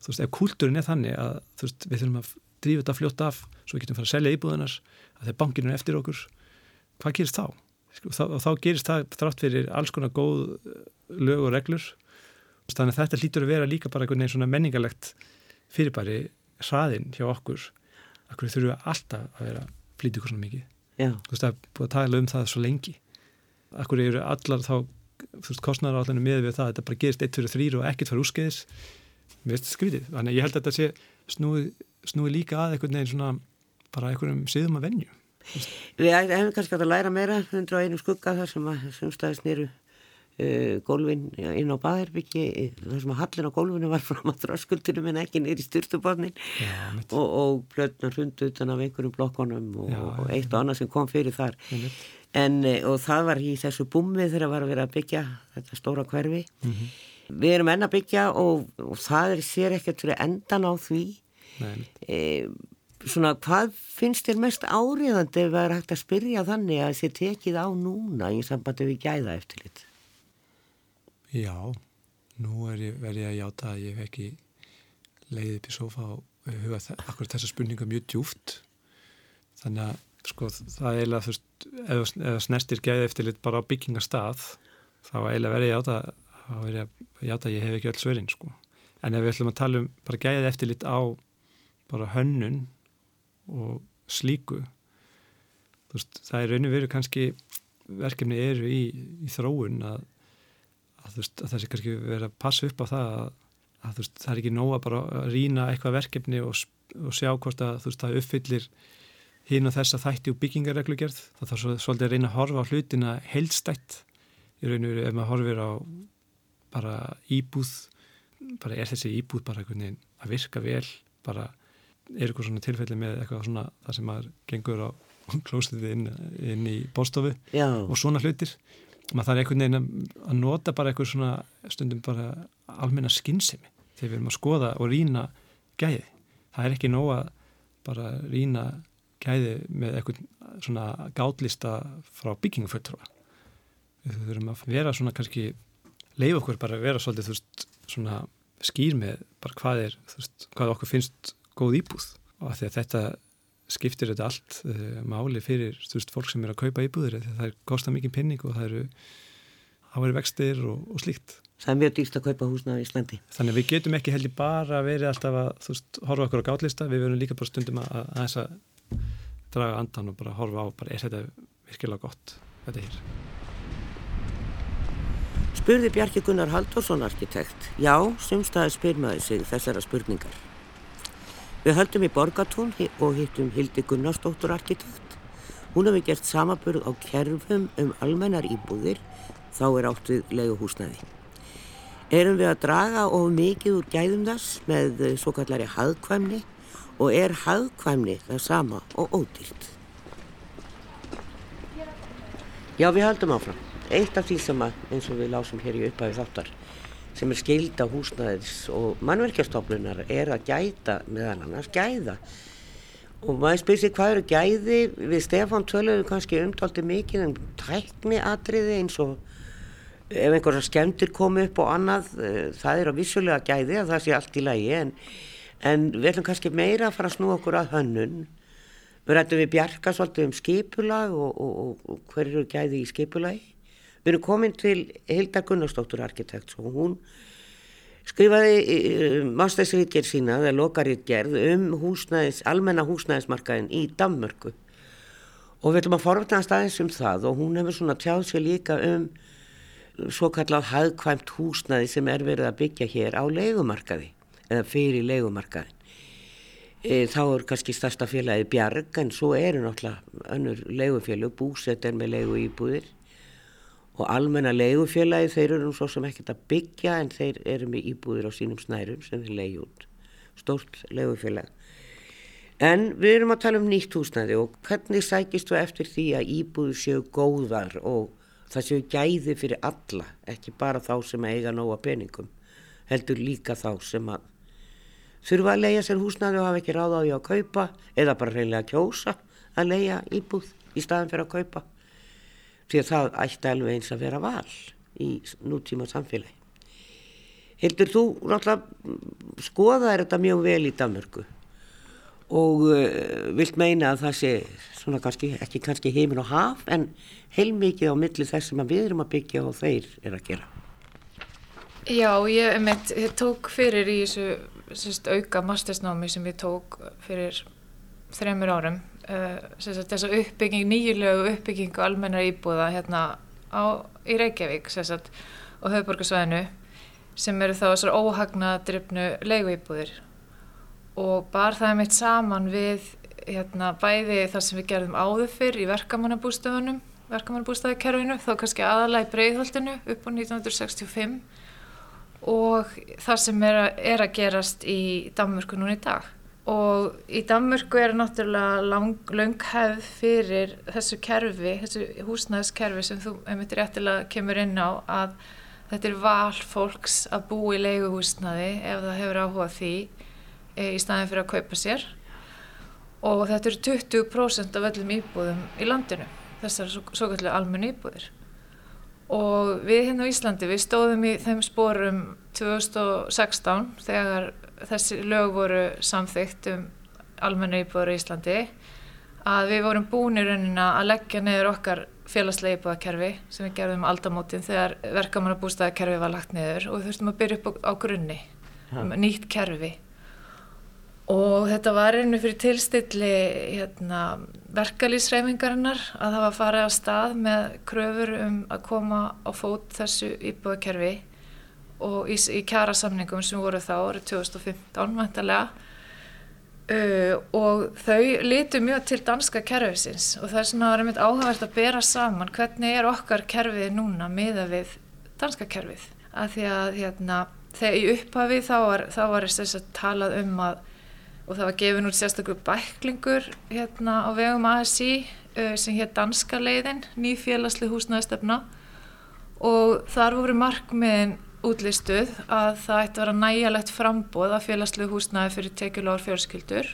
Þú veist, ef kultúrin er þannig að veist, við þurfum að drífa þetta fljótt af svo við getum fara að selja íbúðunar að bankinu er eftir okkur, hvað gerist þá? Sko, þá þá gerist það þrátt fyrir alls konar góð eh, lög og reglur. Þannig að þetta hlýtur að vera líka bara einhvern veginn svona menningarlegt fyrirbæri hraðinn hjá okkur. Akkur þurfum við alltaf að vera flýtið okkur svona mikið. Já. Þú veist, það er búið að tala um það svo lengi. Akkur eru allar þá, kostnæra allir með við það að þetta bara gerist 1 fyrir 3 og ekkert fyrir úrskeiðis. Mér veist skrítið. Þannig að ég held að þetta sé snúið, snúið líka að einhvern veginn svona bara einhverjum siðum að venju. Við hefum kannski átt að læra meira 101 skugga þar sem að semstæðis nýru uh, gólfin inn á baðherbyggi þar sem að hallin á gólfinu var fram á þröskuldunum en ekki nýri styrtubotnin og, og plötna hrundu utan af einhverjum blokkonum og, já, og eitt og annað sem kom fyrir þar en, eh, og það var í þessu búmi þegar það var að vera að byggja þetta stóra hverfi. Mm -hmm. við erum enn að byggja og, og það er sér ekkert fyrir endan á því. E, svona hvað finnst þér mest áriðandi ef það er hægt að spyrja þannig að þið tekið á núna í sambandi við gæða eftir lit Já, nú er ég að játa að ég hef ekki leiðið upp í sofa og huga akkur þessa spurninga mjög djúft þannig að sko það er eiginlega ef það snestir gæði eftir lit bara á byggingastað þá er eiginlega verið játa að verið að játa að ég hef ekki öll svörin sko. En ef við ætlum að tala um bara gæði eftir lit á bara hönnun og slíku veist, það er raun og veru kannski verkefni eru í, í þróun að að, veist, að það sé kannski verið að passa upp á það að, að veist, það er ekki nóga bara að rína eitthvað verkefni og, og sjá hvort að það uppfyllir hinn og þess að þætti úr byggingareglugjörð það þarf svolítið að reyna að horfa á hlutina heilstætt í raun og veru ef maður horfir á bara íbúð bara er þessi íbúð bara að virka vel bara er eitthvað svona tilfelli með eitthvað svona það sem maður gengur á klósið inn, inn í bóstofu og svona hlutir. Maður þarf einhvern veginn að nota bara eitthvað svona stundum bara almenna skinnsemi þegar við erum að skoða og rína gæði. Það er ekki nóg að bara rína gæði með eitthvað svona gátlista frá byggingaföldrúa. Við þurfum að vera svona kannski leif okkur bara að vera svolítið veist svona skýr með bara hvað er veist hvað okkur finnst góð íbúð. Og að þetta skiptir þetta allt uh, máli fyrir veist, fólk sem er að kaupa íbúðir það er kosta mikið pinning og það eru áhverju vextir og, og slíkt. Það er mjög dýrst að kaupa húsna í Íslandi. Þannig að við getum ekki heldur bara verið alltaf að veist, horfa okkur á gátlista. Við verðum líka bara stundum að, að þess að draga andan og bara horfa á bara er þetta virkilega gott þetta hér? Spurði Bjarki Gunnar Haldursson arkitekt. Já, sumstaði spyrmaði sig þessara spurningar. Við höldum í Borgatún og hittum Hildi Gunnarsdóttur arkitekt. Hún hefur gert samaburð á kerfum um almennar íbúðir, þá er átt við leiguhúsnaði. Erum við að draga of mikið úr gæðum þess með svo kallari hagkvæmni og er hagkvæmni það sama og ódýrt? Já, við haldum áfram. Eitt af því sem að, eins og við lásum hér í upphæfi þáttar, sem er skilda húsnæðis og mannverkjastofnunar er að gæta meðal annars gæða. Og maður spyrir sér hvað eru gæði, við Stefán töluðum kannski umtaldi mikið um tækni atriði eins og ef einhverja skemmtir komi upp og annað, eh, það er á vissulega gæði að það sé allt í lagi en, en við ætlum kannski meira að fara að snú okkur að hönnun. Við rættum við Bjarka svolítið um skipulag og, og, og, hver eru gæði í skipulagi. Við erum komin til Hilda Gunnarsdóttur arkitekt og hún skrifaði mástæðsriðgerð sína, eða lokariðgerð um húsnæðis, almenna húsnæðismarkaðin í Danmörku. Og við ætlum að forvitna staðins um það og hún hefur svona tjáð sér líka um svo kallað hagkvæmt húsnæði sem er verið að byggja hér á leikumarkaði eða fyrir leikumarkaði e, þá er kannski stærsta félagi bjarg en svo eru náttúrulega önnur leigufélug, búsett er með leigu íbúðir og almenna leigufélagi þeir eru svo sem ekkert að byggja en þeir eru með íbúðir á sínum snærum sem þeir leigi út. Stórt leigufélag. En við erum að tala um nýtt húsnæði og hvernig sækist þú eftir því að íbúður séu góðar og það séu gæði fyrir alla ekki bara þá sem eiga nóga peningum heldur líka þá sem að þurfa að leia sér húsnaði og hafa ekki ráð á því að kaupa eða bara reynilega kjósa að leia íbúð í staðan fyrir að kaupa því að það ætti alveg eins að vera val í nútíma samfélagi. Hildur þú náttúrulega skoðaði þetta mjög vel í Danmörku og uh, vilt meina að það sé svona kannski, ekki kannski heimin og haf en heilmikið á milli þess sem við erum að byggja og þeir er að gera. Já, ég, ég tók fyrir í þessu sérst, auka mastersnámi sem við tók fyrir þreymur árum uh, þess að uppbygging, nýjulegu uppbygging og almenna íbúða hérna á, í Reykjavík sérst, og höfuborgarsvæðinu sem eru þá þessar óhagnadryfnu leiguíbúðir. Og bar það mitt saman við hérna, bæði það sem við gerðum áður fyrr í verkamannabústöðunum verkamannabústöðukerfinu, þá kannski aðalega í breyðholtinu upp á 1965 og það sem er að, er að gerast í Danmörku núna í dag. Og í Danmörku er náttúrulega lang, lang hefð fyrir þessu kerfi, þessu húsnæðskerfi sem þú einmitt réttilega kemur inn á að þetta er val fólks að bú í leiguhúsnaði ef það hefur áhuga því e, í staðin fyrir að kaupa sér. Og þetta eru 20% af öllum íbúðum í landinu þessar svo, svo kallu almennu íbúðir og við hérna á Íslandi við stóðum í þeim spórum 2016 þegar þessi lög voru samþygt um almenna íbúður í Íslandi að við vorum búinir rauninna að leggja neður okkar félagslega íbúðakerfi sem við gerðum aldamótin þegar verkamannabústaðakerfi var lagt neður og við þurftum að byrja upp á, á grunni ja. nýtt kerfi og þetta var einu fyrir tilstilli hérna, verkalýsreifingarinnar að það var farið á stað með kröfur um að koma á fót þessu íbúðakerfi og í, í kjara samningum sem voru þá árið 2015 vantarlega uh, og þau litu mjög til danska kerfisins og það er svona mitt áhugavert að bera saman hvernig er okkar kerfið núna miða við danska kerfið. Að því að hérna, þegar í upphafi þá var þess að talað um að og það var gefin út sérstaklega bæklingur hérna á vegum ASI sem hér danska leiðin, ný félagsli húsnæðistefna og þar voru markmiðin útlistuð að það ætti að vera næjalegt frambóð af félagslu húsnæði fyrir tekjuláður fjörskildur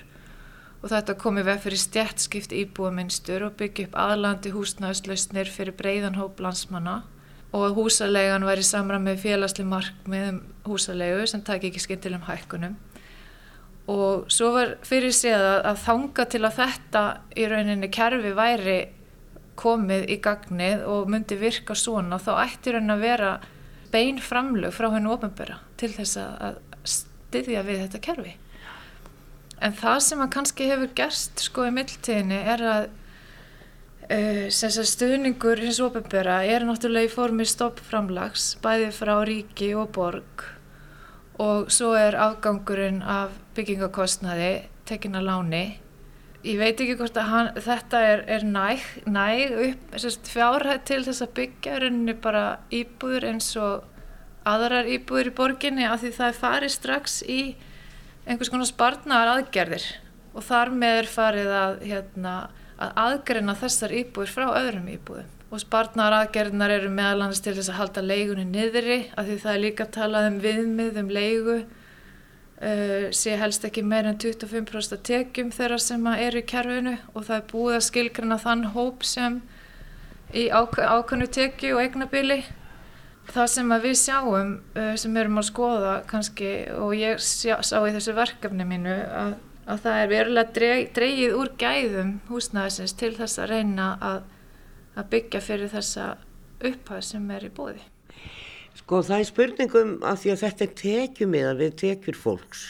og þetta komi veg fyrir stjættskipt íbúaminstur og byggja upp aðlandi húsnæðislausnir fyrir breyðanhóp landsmanna. Og að húsalegan væri samram með félagsli markmiðum húsalegu sem tæk ekki skemmtilegum hækkunum og svo var fyrir að, að þanga til að þetta í rauninni kerfi væri komið í gagnið og myndi virka svona þá ætti rauninni að vera bein framlög frá hennu ofinböra til þess að styðja við þetta kerfi. En það sem að kannski hefur gerst sko í mildtíðinni er að uh, stuðningur hins ofinböra er náttúrulega í formi stoppframlags bæði frá ríki og borg. Og svo er afgangurinn af byggingakostnaði tekin að láni. Ég veit ekki hvort að hann, þetta er, er næg, næg upp fjárhætt til þess að byggja rauninni bara íbúður eins og aðrar íbúður í borginni af því það er farið strax í einhvers konar sparnar aðgerðir og þar með er farið að, hérna, að aðgreina þessar íbúður frá öðrum íbúðum. Og sparnar aðgerðnar eru meðalans til þess að halda leigunni niðri af því það er líka talað um viðmið um leigu uh, sé helst ekki meir en 25% tekjum þeirra sem eru í kerfinu og það er búið að skilgrana þann hóp sem í ákvæmnu tekju og eignabili það sem við sjáum uh, sem erum að skoða kannski og ég sjá, sá í þessu verkefni mínu að, að það er verulega dreyið úr gæðum húsnæðisins til þess að reyna að, að byggja fyrir þessa upphæð sem er í bóði. Sko það er spurningum að því að þetta tekjumið að við tekjur fólks.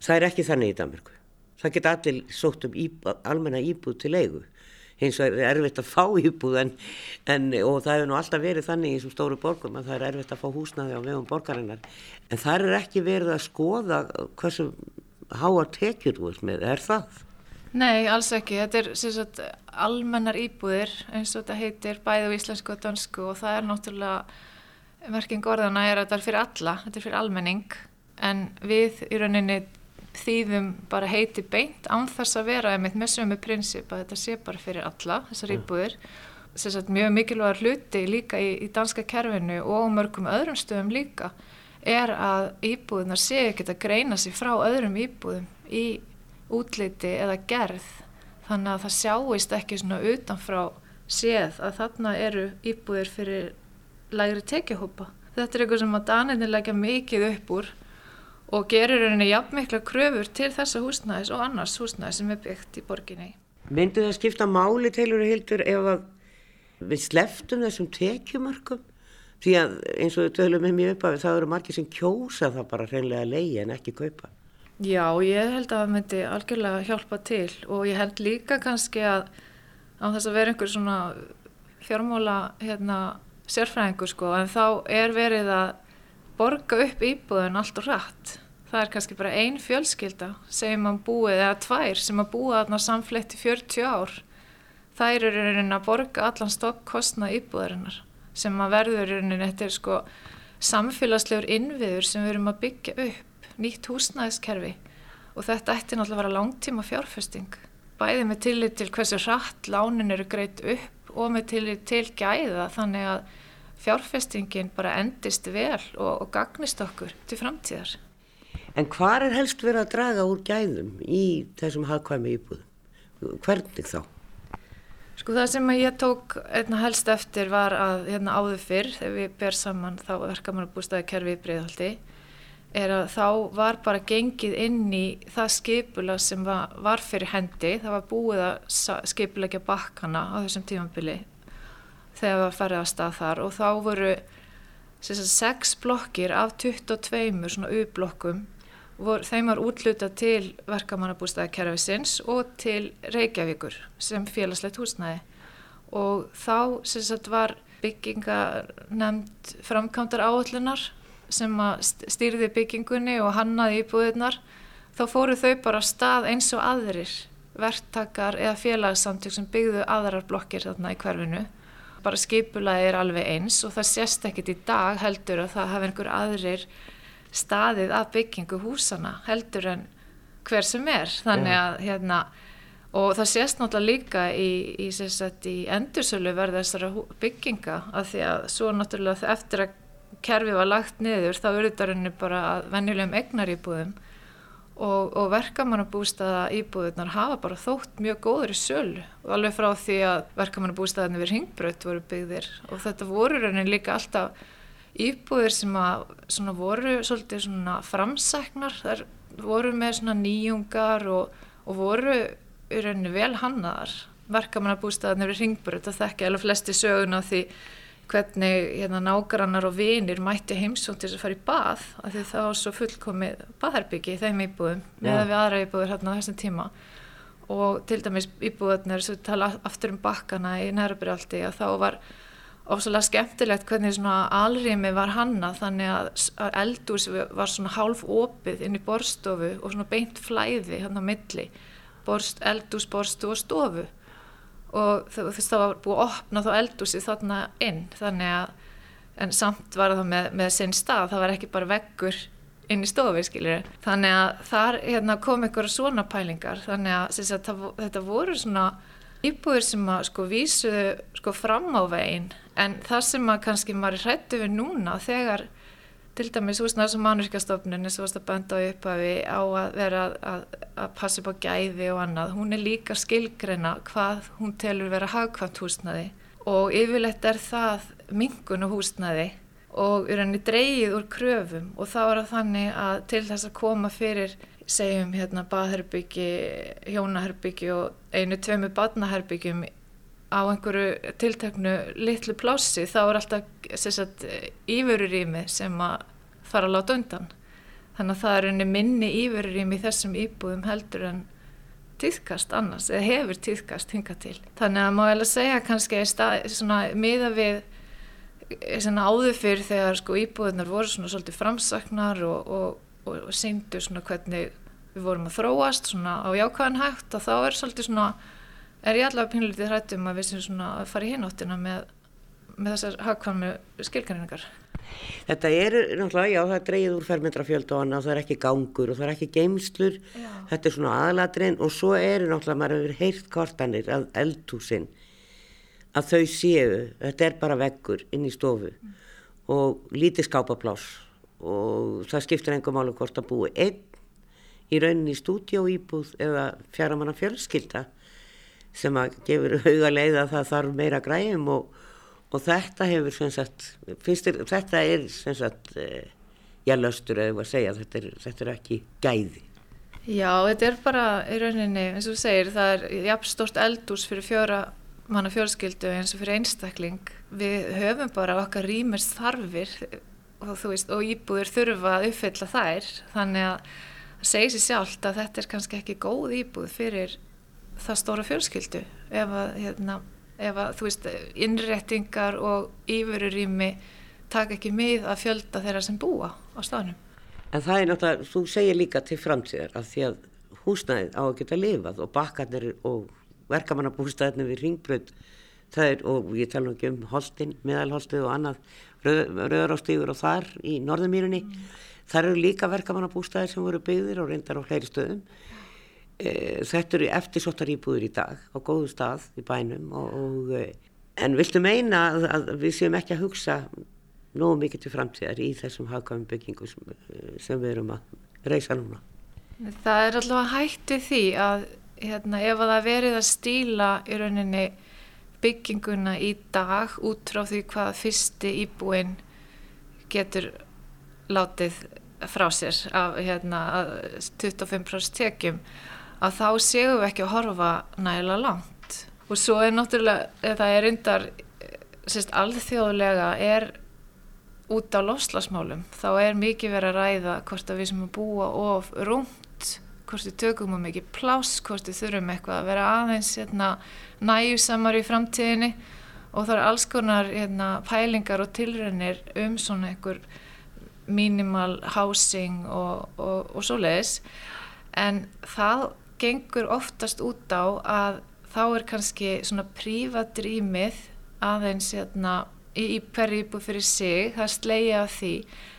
Það er ekki þannig í Danmarku. Það geta allir sótt um íbúð, almenna íbúð til eigu hins vegar er erfitt að fá íbúð en, en, og það hefur nú alltaf verið þannig í þessum stóru borgum að það er erfitt að fá húsnaði á vegum borgarinnar en það er ekki verið að skoða hversu háar tekjur þú veist með, er það? Nei, alls ekki, þetta er sagt, almennar íbúðir eins og þetta heitir bæði á íslensku og dansku og það er náttúrulega verking orðana er að þetta er fyrir alla, þetta er fyrir almenning en við í rauninni þýðum bara heiti beint án þess að vera með sömu prinsip að þetta sé bara fyrir alla þessar íbúðir. Sagt, mjög mikilvægur hluti líka í, í danska kerfinu og mörgum öðrum stöðum líka er að íbúðunar sé ekkert að greina sig frá öðrum íbúðum í útliti eða gerð. Þannig að það sjáist ekki svona utanfrá séð að þarna eru íbúðir fyrir lægri tekihópa þetta er eitthvað sem að Danirni leggja mikið upp úr og gerir henni jafnmikla kröfur til þessa húsnæðis og annars húsnæðis sem er byggt í borginni. Myndu það skipta máli teilur hildur ef við sleftum þessum tekjumörkum? Því að eins og við tölum með mjög upp af það eru margir sem kjósa það bara hreinlega að leiði en ekki kaupa. Já, ég held að það myndi algjörlega hjálpa til og ég held líka kannski að á þess að vera einhver svona fjármóla hérna, sérfræðingur sko en þá er verið að borga upp íbúðun allt og rætt. Það er kannski bara ein fjölskylda sem að búið, eða tvær sem að búa þarna samfleytt í 40 ár. Það er raunin að borga allan stokk kostnað íbúðarinnar sem að verður raunin, þetta er sko samfélagslegur innviður sem við erum að byggja upp, nýtt húsnæðiskerfi og þetta ætti náttúrulega að vera langtíma fjárfesting. Bæði með tillit til hversu rætt lánin eru greitt upp og með tillit til gæða þannig að fjárfestingin bara endist vel og, og gagnist okkur til framtíðar. En hvað er helst verið að draga úr gæðum í þessum hagkvæmi íbúðum? Hvernig þá? Sko það sem ég tók einna helst eftir var að hérna áður fyrr þegar við ber saman þá verkamannabústaði kerfi í breyðhaldi er að þá var bara gengið inn í það skipula sem var, var fyrir hendi, það var búið að skipulegja bakkana á þessum tímanbili þegar það farið að stað þar. Og þá voru sagt, sex blokkir af 22 svona U-blokkum þeim var útluta til verkamannabústæðakerfisins og til Reykjavíkur sem félagslegt húsnæði. Og þá sagt, var bygginga nefnd framkvæmdar áallunar sem stýrði byggingunni og hannaði íbúðirnar þá fóru þau bara stað eins og aðrir verktakar eða félagsamtök sem byggðu aðrar blokkir þarna í hverfinu. Bara skipulaði er alveg eins og það sést ekkit í dag heldur að það hafa einhver aðrir staðið af byggingu húsana heldur en hver sem er. Þannig að hérna og það sést náttúrulega líka í, í, í endursölu verða þessara bygginga að því að svo náttúrulega eftir að kerfi var lagt niður þá rauninni bara venjulegum egnar íbúðum og, og verkamannabústaða íbúðunar hafa bara þótt mjög góður í sölu. Og alveg frá því að verkamannabústaðinni við ringbröð voru byggðir. Og þetta voru raunin líka alltaf íbúðir sem að voru svolítið svona framsæknar. Þar voru með svona nýjungar og, og voru raunin vel hannaðar. Verkamannabústaðinni við ringbröð og þekki alveg flesti söguna því hvernig hérna, nágrannar og vinir mætti heimsum til að fara í bað af því það var svo fullkomið baðherbyggi í þeim íbúðum meðan við aðra íbúður hérna á þessum tíma. Og til dæmis íbúðarnir sem tala aftur um bakkana í nærabyrjaldi að þá var ósala skemmtilegt hvernig svona alrými var hanna þannig að eldús var svona hálf opið inn í borstofu og svona beint flæði hérna á milli Borst, eldús, borstofu og stofu og þú veist það var búið að opna þá eldúsi þarna inn. Þannig að en samt var það með, með sinn stað. Það var ekki bara veggur inn í stofi skiljur þannig að þar hérna, kom ykkur svona pælingar. Þannig að, að það, þetta voru svona íbúður sem að sko vísuðu sko fram á veginn. En það sem að kannski maður hrættu við núna þegar til dæmis húsnaðs og mannverkastofnun eins og varst að benda á upphafi á að vera að, að passa upp á gæði og annað. Hún er líka skilgreina hvað hún telur vera hagkvæmt húsnaði og yfirleitt er það mingun og húsnaði og er henni dreyið úr kröfum. Og þá er það þannig að til þess að koma fyrir segjum hérna baðherbyggi, hjónaherbyggi og einu tveimu badnaherbyggjum á einhverju tilteknu litlu plássi þá er alltaf íverurými sem að fara að láta undan þannig að það er einni minni íverurými í þessum íbúðum heldur en týðkast annars, eða hefur týðkast hinga til. Þannig að má ég alveg segja kannski stað, svona, miða við svona áður fyrir þegar sko íbúðunar voru svona svolítið framsaknar og, og, og, og síndu svona hvernig við vorum að þróast svona á jákvæðan hægt og þá er svolítið svona, er ég allavega pinlítið hrættum að við sem svona að fara í hináttina með, með þessar hagkvæmi skilgæringar. Þetta er náttúrulega, já það er dreyið úr fermetrafjöld og annað, það er ekki gangur og það er ekki geimslur, já. þetta er svona aðladrein og svo eru náttúrulega, maður hefur heyrt kvartanir af eldhúsin að þau séu, þetta er bara veggur inn í stofu mm. og lítið skápaplás og það skiptir engum málu hvort að búi einn í rauninni stúdíóýbúð eða fjaramanna fjölskylda sem að gefur huga leið að það þarf meira græðum og, og þetta hefur sem sagt, fyrstir, þetta er sem sagt, ég löstur eða að segja þetta er, þetta er ekki gæði. Já, þetta er bara í rauninni, eins og þú segir, það er jafn stort eldús fyrir fjóra manna fjölskyldu eins og fyrir einstakling við höfum bara okkar rýmers þarfir og veist og íbúður þurfa að uppfylla þær þannig að það segir sér sjálft að þetta er kannski ekki góð íbúð fyrir það stóra fjölskyldu ef að, hérna, ef að þú veist innrettingar og yfirurými taka ekki mið að fjölda þeirra sem búa á stafnum. En það er náttúrulega, þú segir líka til framtíðar að því að húsnæðið á að geta lifað og bakkarnir og verkamannabústæðinu við ringbröð það er, og ég tala ekki um holtin, meðalholtið og annað rauðarástígur og þar í norðumýrunni mm. þar eru líka verkamannabústæðir sem voru byggðir og reyndar á fleiri stöðum þetta eru eftirsottar íbúður í dag á góðu stað í bænum og, og, e, en viltu meina að, að við séum ekki að hugsa nógu mikið til framtíðar í þessum hagkvæmum byggingu sem, sem við erum að reysa núna? Það er allavega hætti því að hérna, ef að það verið að stíla í rauninni bygginguna í dag út frá því hvað fyrsti íbúin getur látið frá sér af hérna, 25% tekjum að þá séum við ekki að horfa nægilega langt. Og svo er náttúrulega það er undar sérst, alþjóðlega er út á lofslagsmálum þá er mikið verið að ræða hvort að við sem að búa of rúmt hvort við tökum um ekki pláss, hvort við þurfum eitthvað að vera aðeins hérna, næjusamar í framtíðinni. Og það er alls konar hérna, pælingar og tilrönnir um svona einhver minimal housing og, og, og svo leiðis en það gengur oftast út á að þá er kannski svona prívat rýmið aðeins hérna, í, hverju íbú fyrir sig, það slegja af því.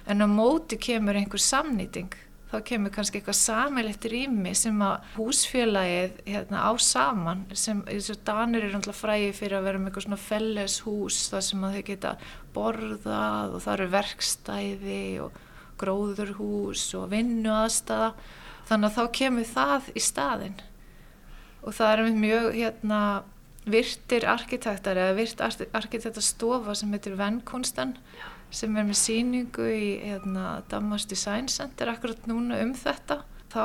En á móti kemur einhver samnýting. Þá kemur kannski eitthvað samilegt rými sem að húsfélagið hérna, á saman sem danir eru náttúrulega fræði fyrir að vera með eitthvað svona felles hús þar sem að þau geta borðað og það eru verkstæði og gróðurhús og vinnu aðstæða þannig að þá kemur það í staðin og það er mjög hérna, virtir arkitektar eða virt arkitektastofa sem heitir Vennkunstan sem er með síningu í hérna, Damas Design Center akkurat núna um þetta. Þá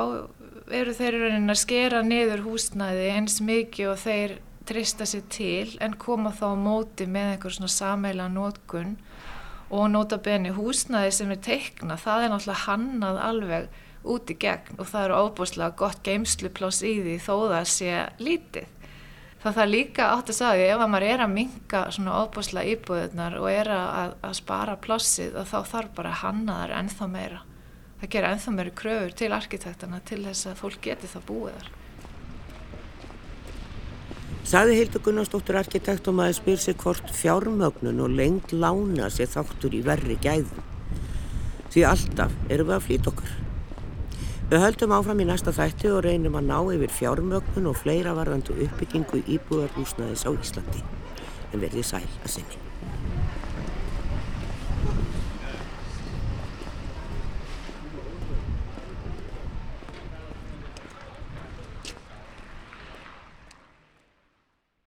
eru þeir raunin að skera niður húsnæði eins mikið og þeir trista sér til en koma þá á móti með einhver svona sameila nótkunn og nota beni húsnæði sem er teikna það er náttúrulega hannað alveg út í gegn og það eru óbúslega gott geimsluplás í því þó það sé lítið. Það það líka átt að sagja ef að maður er að minga svona óbúslega íbúðunar og er að, að spara plossið og þá þarf bara að hanna þar ennþá meira. Það gera ennþá meiri kröfur til arkitektana til þess að fólk geti það búið þar. Saði Hildur Gunnarsdóttur arkitekt og maður spyr sér hvort fjármögnun og lengt lána sér þáttur í verri gæðum. Því alltaf erum við að flýta okkur Við höldum áfram í næsta þætti og reynum að ná yfir fjármögnun og fleira varðandu uppbyggingu íbúðarhúsnaðis á Íslandi. En verði sæl að sinni.